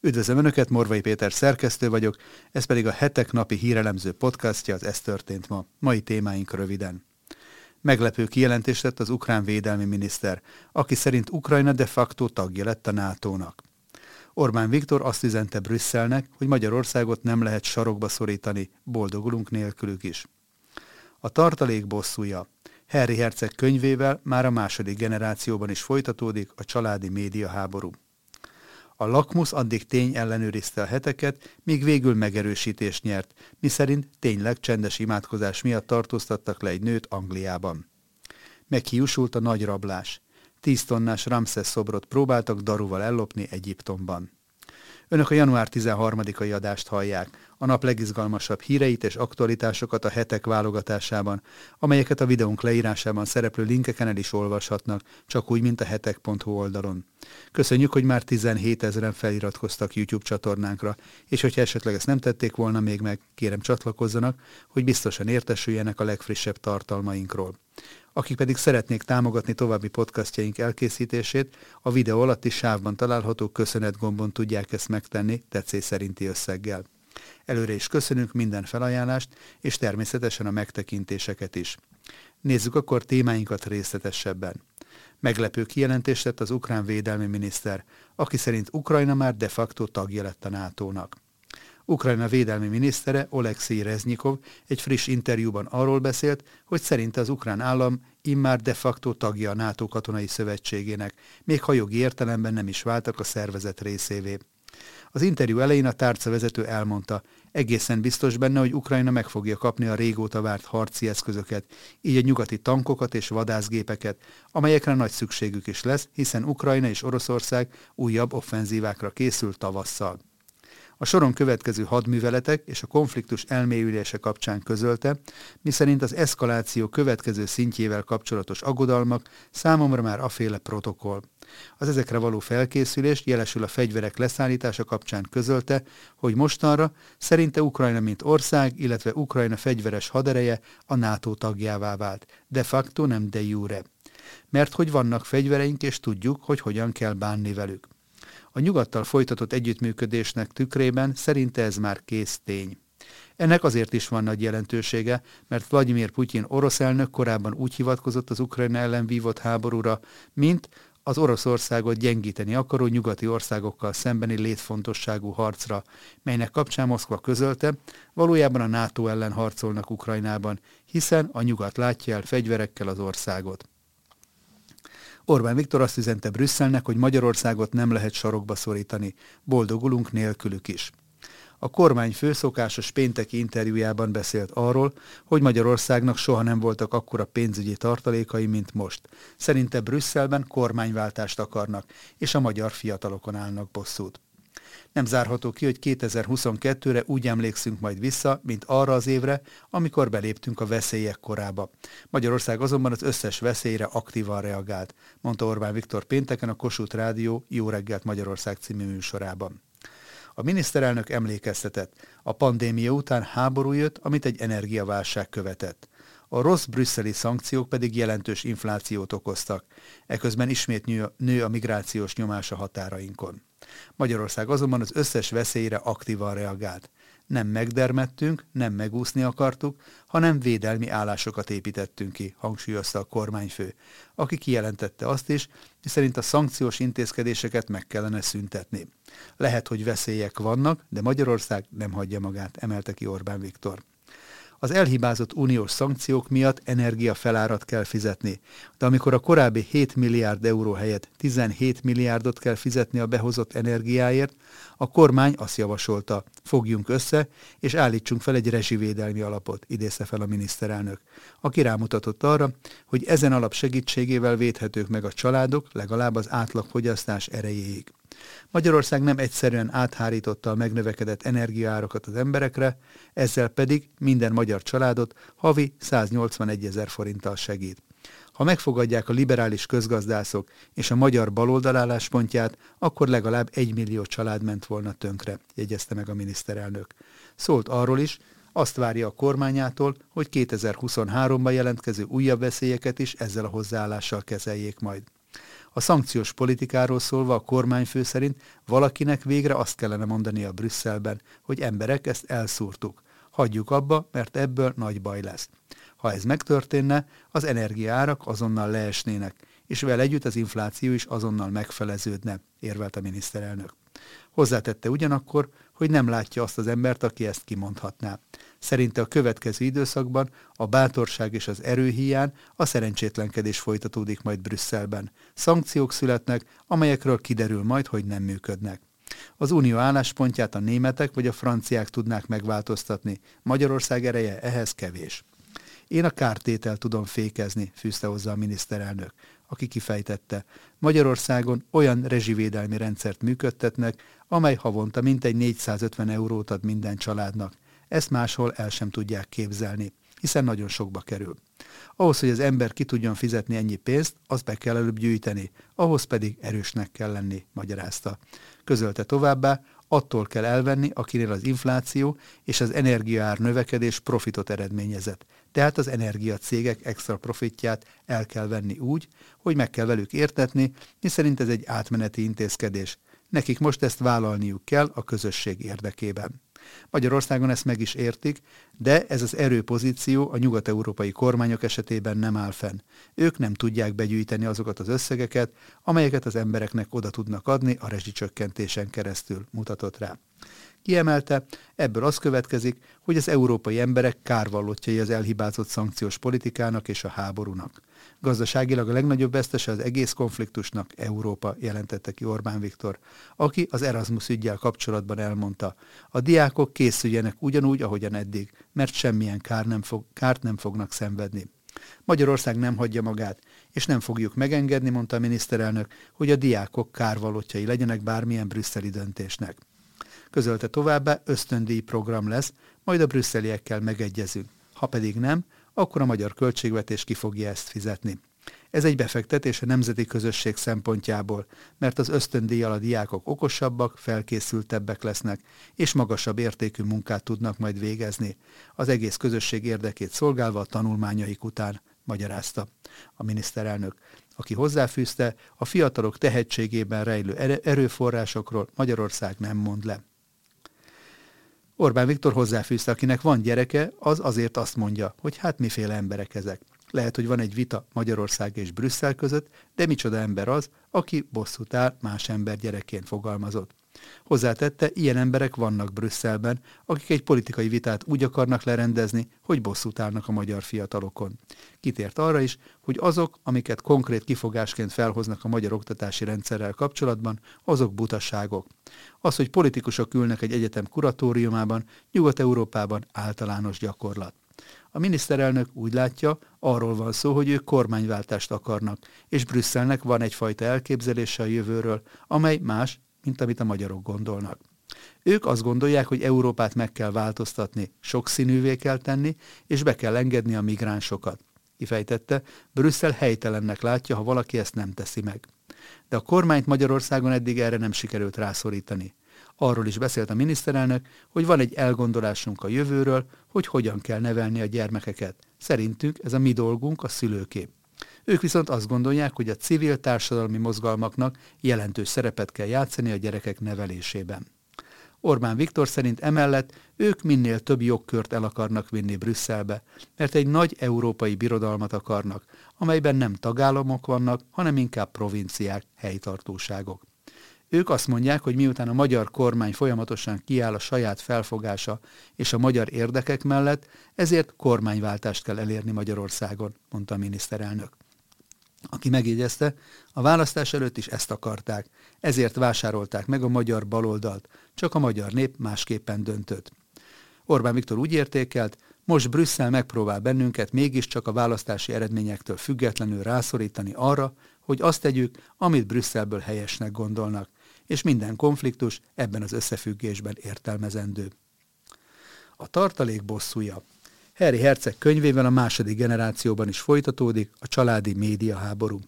Üdvözlöm Önöket, Morvai Péter szerkesztő vagyok, ez pedig a hetek napi hírelemző podcastja, az Ez történt ma. Mai témáink röviden. Meglepő kijelentést tett az ukrán védelmi miniszter, aki szerint Ukrajna de facto tagja lett a NATO-nak. Orbán Viktor azt üzente Brüsszelnek, hogy Magyarországot nem lehet sarokba szorítani, boldogulunk nélkülük is. A tartalék bosszúja. Harry Herceg könyvével már a második generációban is folytatódik a családi média háború. A lakmusz addig tény ellenőrizte a heteket, míg végül megerősítést nyert, miszerint tényleg csendes imádkozás miatt tartóztattak le egy nőt Angliában. Meghiúsult a nagy rablás. Tíz tonnás Ramszesz szobrot próbáltak daruval ellopni Egyiptomban. Önök a január 13-ai adást hallják, a nap legizgalmasabb híreit és aktualitásokat a hetek válogatásában, amelyeket a videónk leírásában szereplő linkeken el is olvashatnak, csak úgy, mint a hetek.hu oldalon. Köszönjük, hogy már 17 ezeren feliratkoztak YouTube csatornánkra, és hogyha esetleg ezt nem tették volna még meg, kérem csatlakozzanak, hogy biztosan értesüljenek a legfrissebb tartalmainkról. Akik pedig szeretnék támogatni további podcastjaink elkészítését, a videó alatti sávban található köszönet gombon tudják ezt megtenni tetszés szerinti összeggel. Előre is köszönünk minden felajánlást, és természetesen a megtekintéseket is. Nézzük akkor témáinkat részletesebben. Meglepő kijelentést tett az ukrán védelmi miniszter, aki szerint Ukrajna már de facto tagja lett a NATO-nak. Ukrajna védelmi minisztere Oleksiy Reznyikov egy friss interjúban arról beszélt, hogy szerinte az ukrán állam immár de facto tagja a NATO katonai szövetségének, még ha jogi értelemben nem is váltak a szervezet részévé. Az interjú elején a tárcavezető elmondta, egészen biztos benne, hogy Ukrajna meg fogja kapni a régóta várt harci eszközöket, így a nyugati tankokat és vadászgépeket, amelyekre nagy szükségük is lesz, hiszen Ukrajna és Oroszország újabb offenzívákra készül tavasszal. A soron következő hadműveletek és a konfliktus elmélyülése kapcsán közölte, miszerint az eszkaláció következő szintjével kapcsolatos aggodalmak számomra már aféle protokoll. Az ezekre való felkészülést jelesül a fegyverek leszállítása kapcsán közölte, hogy mostanra szerinte Ukrajna mint ország, illetve Ukrajna fegyveres hadereje a NATO tagjává vált, de facto nem de jure. Mert hogy vannak fegyvereink, és tudjuk, hogy hogyan kell bánni velük. A nyugattal folytatott együttműködésnek tükrében szerinte ez már kész tény. Ennek azért is van nagy jelentősége, mert Vladimir Putyin orosz elnök korábban úgy hivatkozott az Ukrajna ellen vívott háborúra, mint az Oroszországot gyengíteni akaró nyugati országokkal szembeni létfontosságú harcra, melynek kapcsán Moszkva közölte, valójában a NATO ellen harcolnak Ukrajnában, hiszen a nyugat látja el fegyverekkel az országot. Orbán Viktor azt üzente Brüsszelnek, hogy Magyarországot nem lehet sarokba szorítani, boldogulunk nélkülük is. A kormány főszokásos pénteki interjújában beszélt arról, hogy Magyarországnak soha nem voltak akkora pénzügyi tartalékai, mint most. Szerinte Brüsszelben kormányváltást akarnak, és a magyar fiatalokon állnak bosszút. Nem zárható ki, hogy 2022-re úgy emlékszünk majd vissza, mint arra az évre, amikor beléptünk a veszélyek korába. Magyarország azonban az összes veszélyre aktívan reagált, mondta Orbán Viktor pénteken a Kossuth Rádió Jó reggelt Magyarország című műsorában. A miniszterelnök emlékeztetett, a pandémia után háború jött, amit egy energiaválság követett. A rossz brüsszeli szankciók pedig jelentős inflációt okoztak. Eközben ismét nő a migrációs nyomás a határainkon. Magyarország azonban az összes veszélyre aktívan reagált. Nem megdermettünk, nem megúszni akartuk, hanem védelmi állásokat építettünk ki, hangsúlyozta a kormányfő, aki kijelentette azt is, hogy szerint a szankciós intézkedéseket meg kellene szüntetni. Lehet, hogy veszélyek vannak, de Magyarország nem hagyja magát, emelte ki Orbán Viktor. Az elhibázott uniós szankciók miatt energiafelárat kell fizetni, de amikor a korábbi 7 milliárd euró helyett 17 milliárdot kell fizetni a behozott energiáért, a kormány azt javasolta, fogjunk össze, és állítsunk fel egy rezsivédelmi alapot, idézte fel a miniszterelnök, aki rámutatott arra, hogy ezen alap segítségével védhetők meg a családok legalább az átlagfogyasztás erejéig. Magyarország nem egyszerűen áthárította a megnövekedett energiaárakat az emberekre, ezzel pedig minden magyar családot havi 181 ezer forinttal segít. Ha megfogadják a liberális közgazdászok és a magyar baloldal álláspontját, akkor legalább egy millió család ment volna tönkre, jegyezte meg a miniszterelnök. Szólt arról is, azt várja a kormányától, hogy 2023-ban jelentkező újabb veszélyeket is ezzel a hozzáállással kezeljék majd. A szankciós politikáról szólva a kormányfő szerint valakinek végre azt kellene mondani a Brüsszelben, hogy emberek, ezt elszúrtuk. Hagyjuk abba, mert ebből nagy baj lesz. Ha ez megtörténne, az energiaárak azonnal leesnének, és vele együtt az infláció is azonnal megfeleződne, érvelt a miniszterelnök. Hozzátette ugyanakkor, hogy nem látja azt az embert, aki ezt kimondhatná. Szerinte a következő időszakban a bátorság és az erőhiány a szerencsétlenkedés folytatódik majd Brüsszelben. Szankciók születnek, amelyekről kiderül majd, hogy nem működnek. Az unió álláspontját a németek vagy a franciák tudnák megváltoztatni. Magyarország ereje ehhez kevés. Én a kártétel tudom fékezni, fűzte hozzá a miniszterelnök, aki kifejtette. Magyarországon olyan rezsivédelmi rendszert működtetnek, amely havonta mintegy 450 eurót ad minden családnak. Ezt máshol el sem tudják képzelni, hiszen nagyon sokba kerül. Ahhoz, hogy az ember ki tudjon fizetni ennyi pénzt, azt be kell előbb gyűjteni, ahhoz pedig erősnek kell lenni, magyarázta. Közölte továbbá, attól kell elvenni, akinél az infláció és az energiaár növekedés profitot eredményezett. Tehát az energiacégek extra profitját el kell venni úgy, hogy meg kell velük értetni, miszerint ez egy átmeneti intézkedés. Nekik most ezt vállalniuk kell a közösség érdekében. Magyarországon ezt meg is értik, de ez az erőpozíció a nyugat-európai kormányok esetében nem áll fenn. Ők nem tudják begyűjteni azokat az összegeket, amelyeket az embereknek oda tudnak adni a rezsicsökkentésen keresztül, mutatott rá. Kiemelte, ebből az következik, hogy az európai emberek kárvallottjai az elhibázott szankciós politikának és a háborúnak. Gazdaságilag a legnagyobb vesztese az egész konfliktusnak Európa, jelentette ki Orbán Viktor, aki az Erasmus ügyjel kapcsolatban elmondta. A diákok készüljenek ugyanúgy, ahogyan eddig, mert semmilyen kár nem fog, kárt nem fognak szenvedni. Magyarország nem hagyja magát, és nem fogjuk megengedni, mondta a miniszterelnök, hogy a diákok kárvalótjai legyenek bármilyen brüsszeli döntésnek. Közölte továbbá, ösztöndíj program lesz, majd a brüsszeliekkel megegyezünk. Ha pedig nem, akkor a magyar költségvetés ki fogja ezt fizetni. Ez egy befektetés a nemzeti közösség szempontjából, mert az ösztöndíjjal a diákok okosabbak, felkészültebbek lesznek, és magasabb értékű munkát tudnak majd végezni, az egész közösség érdekét szolgálva a tanulmányaik után, magyarázta a miniszterelnök, aki hozzáfűzte, a fiatalok tehetségében rejlő erőforrásokról Magyarország nem mond le. Orbán Viktor hozzáfűzte, akinek van gyereke, az azért azt mondja, hogy hát miféle emberek ezek. Lehet, hogy van egy vita Magyarország és Brüsszel között, de micsoda ember az, aki bosszút áll más ember gyerekként fogalmazott. Hozzátette, ilyen emberek vannak Brüsszelben, akik egy politikai vitát úgy akarnak lerendezni, hogy bosszút állnak a magyar fiatalokon. Kitért arra is, hogy azok, amiket konkrét kifogásként felhoznak a magyar oktatási rendszerrel kapcsolatban, azok butaságok. Az, hogy politikusok ülnek egy egyetem kuratóriumában, Nyugat-Európában általános gyakorlat. A miniszterelnök úgy látja, arról van szó, hogy ők kormányváltást akarnak, és Brüsszelnek van egyfajta elképzelése a jövőről, amely más, mint amit a magyarok gondolnak. Ők azt gondolják, hogy Európát meg kell változtatni, sokszínűvé kell tenni, és be kell engedni a migránsokat. Kifejtette, Brüsszel helytelennek látja, ha valaki ezt nem teszi meg. De a kormányt Magyarországon eddig erre nem sikerült rászorítani. Arról is beszélt a miniszterelnök, hogy van egy elgondolásunk a jövőről, hogy hogyan kell nevelni a gyermekeket. Szerintünk ez a mi dolgunk, a szülőkép. Ők viszont azt gondolják, hogy a civil társadalmi mozgalmaknak jelentős szerepet kell játszani a gyerekek nevelésében. Orbán Viktor szerint emellett ők minél több jogkört el akarnak vinni Brüsszelbe, mert egy nagy európai birodalmat akarnak, amelyben nem tagállamok vannak, hanem inkább provinciák, helytartóságok. Ők azt mondják, hogy miután a magyar kormány folyamatosan kiáll a saját felfogása és a magyar érdekek mellett, ezért kormányváltást kell elérni Magyarországon, mondta a miniszterelnök aki megjegyezte, a választás előtt is ezt akarták, ezért vásárolták meg a magyar baloldalt, csak a magyar nép másképpen döntött. Orbán Viktor úgy értékelt, most Brüsszel megpróbál bennünket mégiscsak a választási eredményektől függetlenül rászorítani arra, hogy azt tegyük, amit Brüsszelből helyesnek gondolnak, és minden konfliktus ebben az összefüggésben értelmezendő. A tartalék bosszúja Harry Herceg könyvében a második generációban is folytatódik a családi média háború.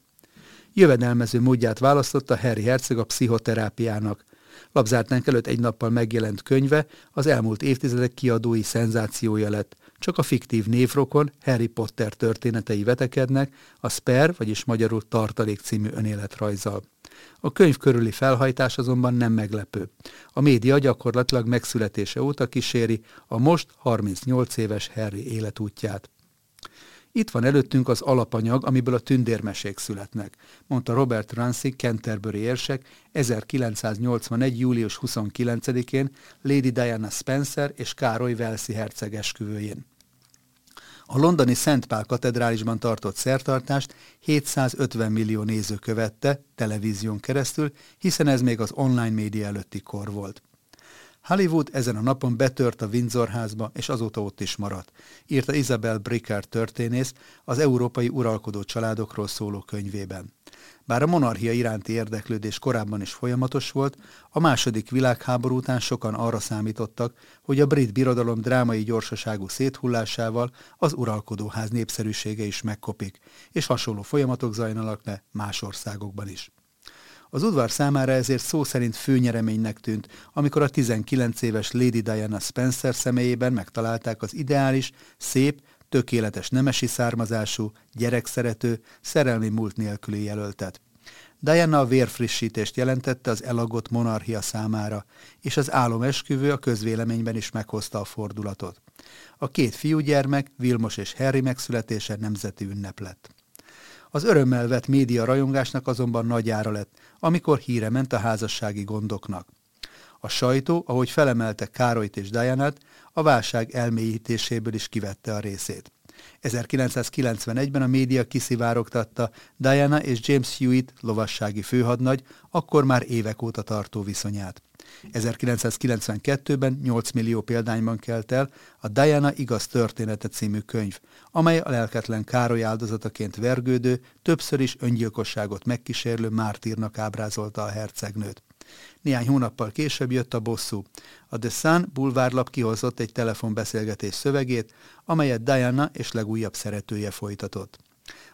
Jövedelmező módját választotta Harry Herceg a pszichoterápiának. Labzártánk előtt egy nappal megjelent könyve az elmúlt évtizedek kiadói szenzációja lett. Csak a fiktív névrokon Harry Potter történetei vetekednek, a Sper, vagyis magyarul Tartalék című önéletrajzzal. A könyv körüli felhajtás azonban nem meglepő. A média gyakorlatilag megszületése óta kíséri a most 38 éves Harry életútját. Itt van előttünk az alapanyag, amiből a tündérmesék születnek, mondta Robert Ramsey Canterbury érsek 1981. július 29-én Lady Diana Spencer és Károly Velszi herceg esküvőjén. A londoni Szent Pál katedrálisban tartott szertartást 750 millió néző követte televízión keresztül, hiszen ez még az online média előtti kor volt. Hollywood ezen a napon betört a Windsor házba, és azóta ott is maradt, írta Isabel Bricker történész az európai uralkodó családokról szóló könyvében. Bár a monarchia iránti érdeklődés korábban is folyamatos volt, a második világháború után sokan arra számítottak, hogy a brit birodalom drámai gyorsaságú széthullásával az uralkodóház népszerűsége is megkopik, és hasonló folyamatok zajlanak le más országokban is. Az udvar számára ezért szó szerint főnyereménynek tűnt, amikor a 19 éves Lady Diana Spencer személyében megtalálták az ideális, szép, tökéletes nemesi származású, gyerekszerető, szerelmi múlt nélküli jelöltet. Diana a vérfrissítést jelentette az elagott monarchia számára, és az álomesküvő a közvéleményben is meghozta a fordulatot. A két fiúgyermek, Vilmos és Harry megszületése nemzeti ünnep lett. Az örömmel vett média rajongásnak azonban nagy ára lett, amikor híre ment a házassági gondoknak. A sajtó, ahogy felemelte Károlyt és Dianát, a válság elmélyítéséből is kivette a részét. 1991-ben a média kiszivárogtatta Diana és James Hewitt lovassági főhadnagy, akkor már évek óta tartó viszonyát. 1992-ben 8 millió példányban kelt el a Diana igaz története című könyv, amely a lelketlen Károly áldozataként vergődő, többször is öngyilkosságot megkísérlő mártírnak ábrázolta a hercegnőt. Néhány hónappal később jött a bosszú. A The Sun bulvárlap kihozott egy telefonbeszélgetés szövegét, amelyet Diana és legújabb szeretője folytatott.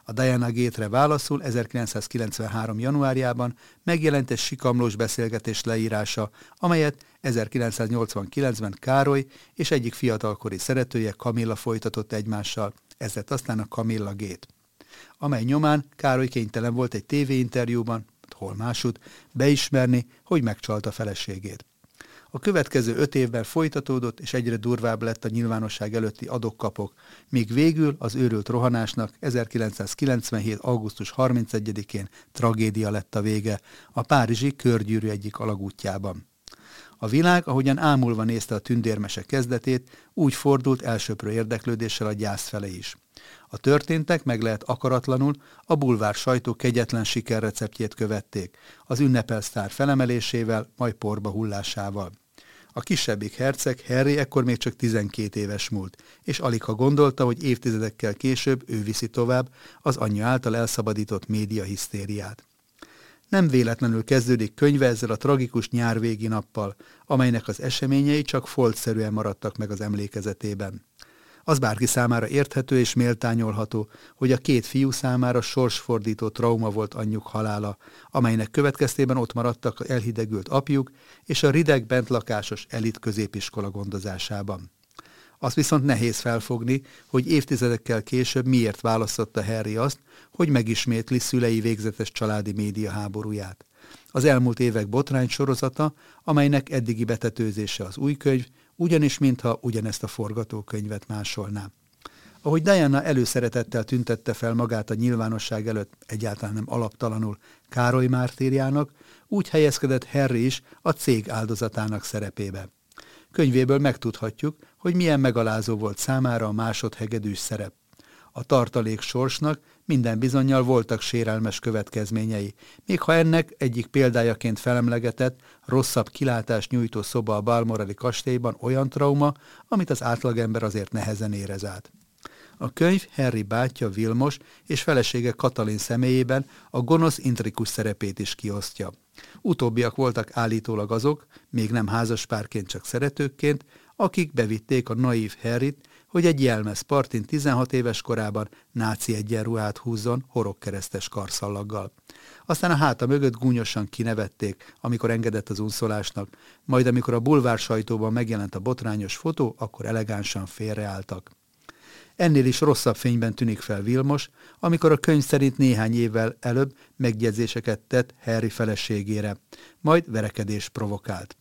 A Diana Gate-re válaszul 1993. januárjában megjelent egy sikamlós beszélgetés leírása, amelyet 1989-ben Károly és egyik fiatalkori szeretője Kamilla folytatott egymással, ez lett aztán a Kamilla Gate amely nyomán Károly kénytelen volt egy tévéinterjúban, hol másút, beismerni, hogy megcsalta feleségét. A következő öt évben folytatódott, és egyre durvább lett a nyilvánosság előtti adokkapok, míg végül az őrült rohanásnak 1997. augusztus 31-én tragédia lett a vége a Párizsi körgyűrű egyik alagútjában. A világ, ahogyan ámulva nézte a tündérmese kezdetét, úgy fordult elsőprő érdeklődéssel a gyász fele is. A történtek meg lehet akaratlanul a bulvár sajtó kegyetlen sikerreceptjét követték, az ünnepelsztár felemelésével, majd porba hullásával. A kisebbik herceg, Harry ekkor még csak 12 éves múlt, és alig ha gondolta, hogy évtizedekkel később ő viszi tovább az anyja által elszabadított média hisztériát. Nem véletlenül kezdődik könyve ezzel a tragikus nyárvégi nappal, amelynek az eseményei csak foltszerűen maradtak meg az emlékezetében. Az bárki számára érthető és méltányolható, hogy a két fiú számára sorsfordító trauma volt anyjuk halála, amelynek következtében ott maradtak elhidegült apjuk és a rideg bentlakásos elit középiskola gondozásában. Azt viszont nehéz felfogni, hogy évtizedekkel később miért választotta Harry azt, hogy megismétli szülei végzetes családi média háborúját. Az elmúlt évek botrány sorozata, amelynek eddigi betetőzése az új könyv, ugyanis mintha ugyanezt a forgatókönyvet másolná. Ahogy Diana előszeretettel tüntette fel magát a nyilvánosság előtt egyáltalán nem alaptalanul Károly mártírjának, úgy helyezkedett Harry is a cég áldozatának szerepébe. Könyvéből megtudhatjuk, hogy milyen megalázó volt számára a másodhegedűs szerep. A tartalék sorsnak minden bizonyal voltak sérelmes következményei, még ha ennek egyik példájaként felemlegetett, rosszabb kilátást nyújtó szoba a Balmorali kastélyban olyan trauma, amit az átlagember azért nehezen érez át. A könyv Henry bátyja Vilmos és felesége Katalin személyében a gonosz intrikus szerepét is kiosztja. Utóbbiak voltak állítólag azok, még nem házaspárként, csak szeretőkként, akik bevitték a naív Harryt, hogy egy jelmez partin 16 éves korában náci egyenruhát húzzon horogkeresztes karszallaggal. Aztán a háta mögött gúnyosan kinevették, amikor engedett az unszolásnak, majd amikor a bulvár sajtóban megjelent a botrányos fotó, akkor elegánsan félreálltak. Ennél is rosszabb fényben tűnik fel Vilmos, amikor a könyv szerint néhány évvel előbb megjegyzéseket tett Harry feleségére, majd verekedés provokált.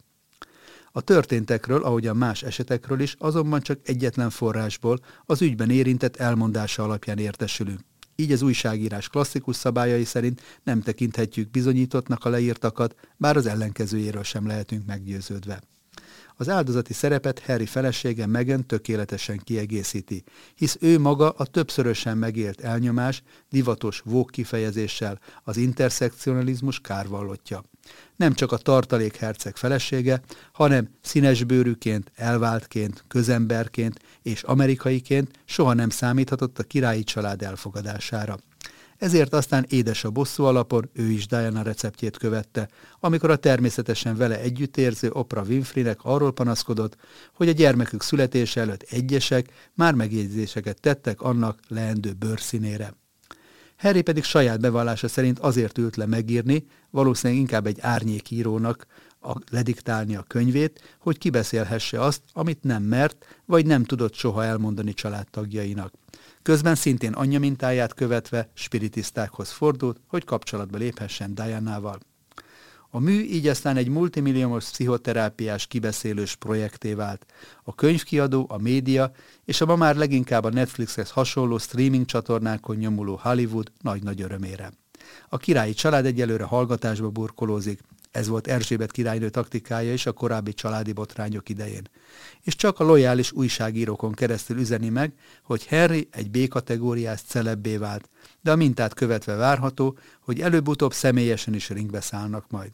A történtekről, ahogy a más esetekről is, azonban csak egyetlen forrásból, az ügyben érintett elmondása alapján értesülünk. Így az újságírás klasszikus szabályai szerint nem tekinthetjük bizonyítottnak a leírtakat, bár az ellenkezőjéről sem lehetünk meggyőződve. Az áldozati szerepet Harry felesége Megan tökéletesen kiegészíti, hisz ő maga a többszörösen megélt elnyomás, divatos vók kifejezéssel az interszekcionalizmus kárvallottja. Nem csak a tartalék herceg felesége, hanem színesbőrűként, elváltként, közemberként és amerikaiként soha nem számíthatott a királyi család elfogadására ezért aztán édes a bosszú alapon ő is Diana receptjét követte, amikor a természetesen vele együttérző Oprah Winfreynek arról panaszkodott, hogy a gyermekük születése előtt egyesek már megjegyzéseket tettek annak leendő bőrszínére. Harry pedig saját bevallása szerint azért ült le megírni, valószínűleg inkább egy árnyékírónak a, lediktálni a könyvét, hogy kibeszélhesse azt, amit nem mert, vagy nem tudott soha elmondani családtagjainak. Közben szintén anyja mintáját követve spiritisztákhoz fordult, hogy kapcsolatba léphessen Diana-val. A mű így aztán egy multimilliómos pszichoterápiás kibeszélős projekté vált. A könyvkiadó, a média és a ma már leginkább a Netflixhez hasonló streaming csatornákon nyomuló Hollywood nagy-nagy örömére. A királyi család egyelőre hallgatásba burkolózik, ez volt Erzsébet királynő taktikája is a korábbi családi botrányok idején. És csak a lojális újságírókon keresztül üzeni meg, hogy Henry egy B-kategóriás celebbé vált, de a mintát követve várható, hogy előbb-utóbb személyesen is ringbe szállnak majd.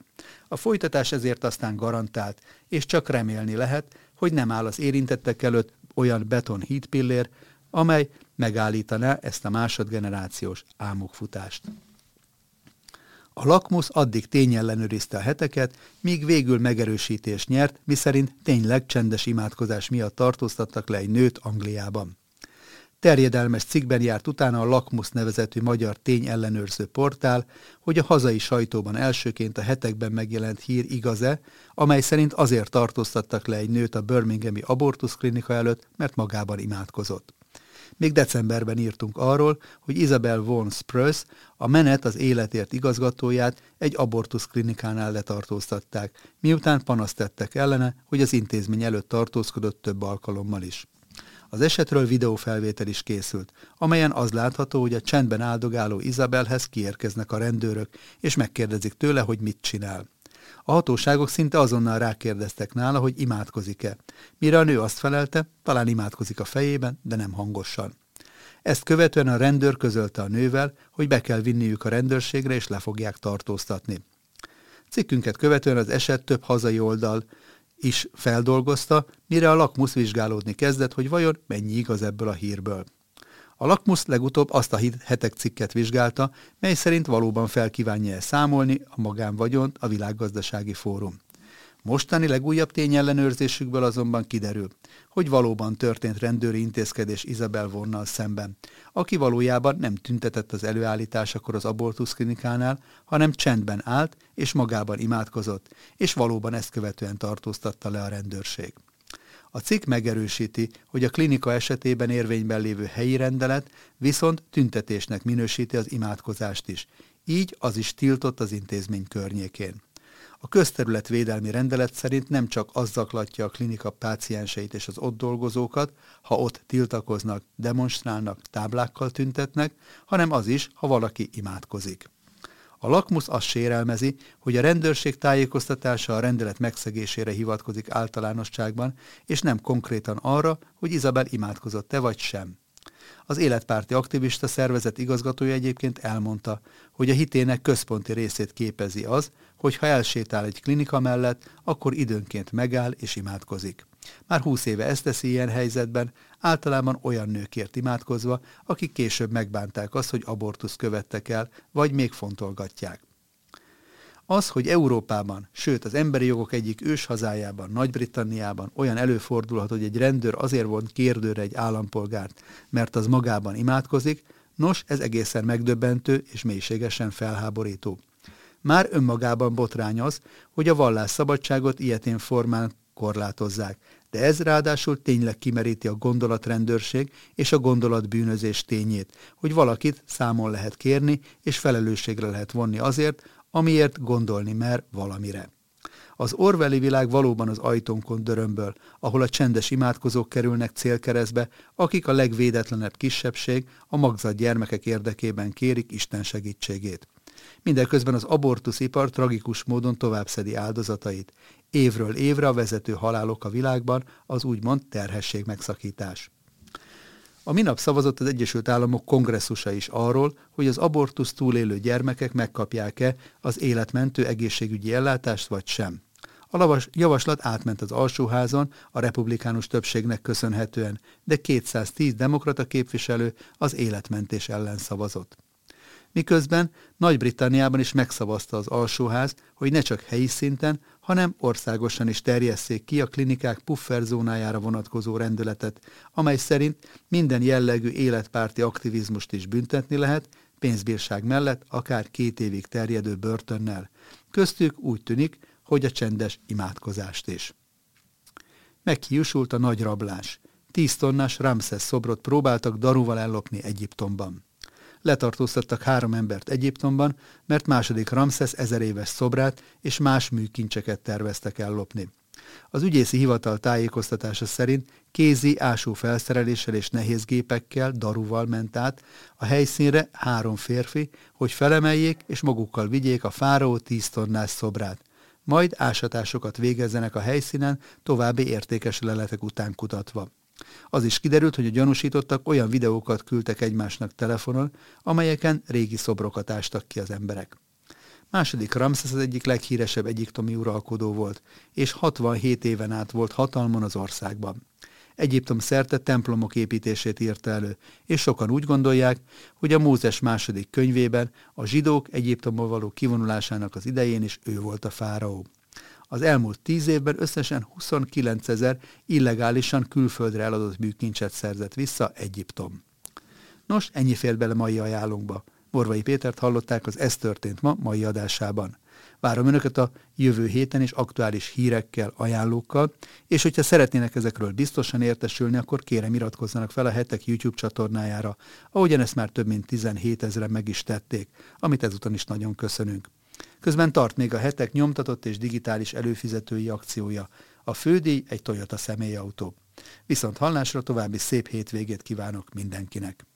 A folytatás ezért aztán garantált, és csak remélni lehet, hogy nem áll az érintettek előtt olyan beton hídpillér, amely megállítaná ezt a másodgenerációs álmokfutást. A lakmusz addig tényellenőrizte a heteket, míg végül megerősítést nyert, miszerint tényleg csendes imádkozás miatt tartóztattak le egy nőt Angliában. Terjedelmes cikkben járt utána a Lakmusz nevezetű magyar tényellenőrző portál, hogy a hazai sajtóban elsőként a hetekben megjelent hír igaz-e, amely szerint azért tartóztattak le egy nőt a Birminghami abortuszklinika előtt, mert magában imádkozott. Még decemberben írtunk arról, hogy Isabel von Spruce, a menet az életért igazgatóját egy abortusz klinikánál letartóztatták, miután panaszt tettek ellene, hogy az intézmény előtt tartózkodott több alkalommal is. Az esetről videófelvétel is készült, amelyen az látható, hogy a csendben áldogáló Isabelhez kiérkeznek a rendőrök, és megkérdezik tőle, hogy mit csinál. A hatóságok szinte azonnal rákérdeztek nála, hogy imádkozik-e. Mire a nő azt felelte, talán imádkozik a fejében, de nem hangosan. Ezt követően a rendőr közölte a nővel, hogy be kell vinniük a rendőrségre, és le fogják tartóztatni. Cikkünket követően az eset több hazai oldal is feldolgozta, mire a lakmusz vizsgálódni kezdett, hogy vajon mennyi igaz ebből a hírből. A lakmusz legutóbb azt a hetek cikket vizsgálta, mely szerint valóban felkívánja -e számolni a magánvagyont a világgazdasági fórum. Mostani legújabb tényellenőrzésükből azonban kiderül, hogy valóban történt rendőri intézkedés Isabel Vonnal szemben, aki valójában nem tüntetett az előállításakor az abortuszklinikánál, hanem csendben állt és magában imádkozott, és valóban ezt követően tartóztatta le a rendőrség. A cikk megerősíti, hogy a klinika esetében érvényben lévő helyi rendelet viszont tüntetésnek minősíti az imádkozást is, így az is tiltott az intézmény környékén. A közterületvédelmi rendelet szerint nem csak az zaklatja a klinika pácienseit és az ott dolgozókat, ha ott tiltakoznak, demonstrálnak, táblákkal tüntetnek, hanem az is, ha valaki imádkozik. A lakmusz azt sérelmezi, hogy a rendőrség tájékoztatása a rendelet megszegésére hivatkozik általánosságban, és nem konkrétan arra, hogy Izabel imádkozott-e vagy sem. Az életpárti aktivista szervezet igazgatója egyébként elmondta, hogy a hitének központi részét képezi az, hogy ha elsétál egy klinika mellett, akkor időnként megáll és imádkozik. Már húsz éve ezt teszi ilyen helyzetben, általában olyan nőkért imádkozva, akik később megbánták azt, hogy abortusz követtek el, vagy még fontolgatják. Az, hogy Európában, sőt az emberi jogok egyik őshazájában, Nagy-Britanniában olyan előfordulhat, hogy egy rendőr azért volt kérdőre egy állampolgárt, mert az magában imádkozik, nos, ez egészen megdöbbentő és mélységesen felháborító. Már önmagában botrány az, hogy a vallásszabadságot ilyetén formán korlátozzák, de ez ráadásul tényleg kimeríti a gondolatrendőrség és a gondolatbűnözés tényét, hogy valakit számon lehet kérni és felelősségre lehet vonni azért, amiért gondolni mer valamire. Az orveli világ valóban az ajtónkon dörömböl, ahol a csendes imádkozók kerülnek célkeresztbe, akik a legvédetlenebb kisebbség, a magzat gyermekek érdekében kérik Isten segítségét. Mindeközben az abortuszipar tragikus módon továbbszedi áldozatait. Évről évre a vezető halálok a világban az úgymond terhesség megszakítás. A minap szavazott az Egyesült Államok kongresszusa is arról, hogy az abortusz túlélő gyermekek megkapják-e az életmentő egészségügyi ellátást vagy sem. A javaslat átment az alsóházon a republikánus többségnek köszönhetően, de 210 demokrata képviselő az életmentés ellen szavazott miközben Nagy-Britanniában is megszavazta az alsóház, hogy ne csak helyi szinten, hanem országosan is terjesszék ki a klinikák pufferzónájára vonatkozó rendeletet, amely szerint minden jellegű életpárti aktivizmust is büntetni lehet, pénzbírság mellett akár két évig terjedő börtönnel. Köztük úgy tűnik, hogy a csendes imádkozást is. Meghiúsult a nagy rablás. Tíz tonnás Ramszesz szobrot próbáltak daruval ellopni Egyiptomban letartóztattak három embert Egyiptomban, mert második Ramszesz ezer éves szobrát és más műkincseket terveztek ellopni. Az ügyészi hivatal tájékoztatása szerint kézi ásó felszereléssel és nehéz gépekkel, daruval ment át a helyszínre három férfi, hogy felemeljék és magukkal vigyék a fáraó tíz tonnás szobrát. Majd ásatásokat végezzenek a helyszínen, további értékes leletek után kutatva. Az is kiderült, hogy a gyanúsítottak olyan videókat küldtek egymásnak telefonon, amelyeken régi szobrokat ástak ki az emberek. Második Ramszesz az egyik leghíresebb egyiptomi uralkodó volt, és 67 éven át volt hatalmon az országban. Egyiptom szerte templomok építését írta elő, és sokan úgy gondolják, hogy a Mózes második könyvében a zsidók Egyiptomból való kivonulásának az idején is ő volt a fáraó. Az elmúlt tíz évben összesen 29 ezer illegálisan külföldre eladott műkincset szerzett vissza Egyiptom. Nos, ennyi fért bele mai ajánlónkba. Morvai Pétert hallották az Ez történt ma mai adásában. Várom Önöket a jövő héten is aktuális hírekkel, ajánlókkal, és hogyha szeretnének ezekről biztosan értesülni, akkor kérem iratkozzanak fel a hetek YouTube csatornájára, ahogyan ezt már több mint 17 ezeren meg is tették, amit ezúton is nagyon köszönünk. Közben tart még a hetek nyomtatott és digitális előfizetői akciója. A fődíj egy Toyota személyautó. Viszont hallásra további szép hétvégét kívánok mindenkinek!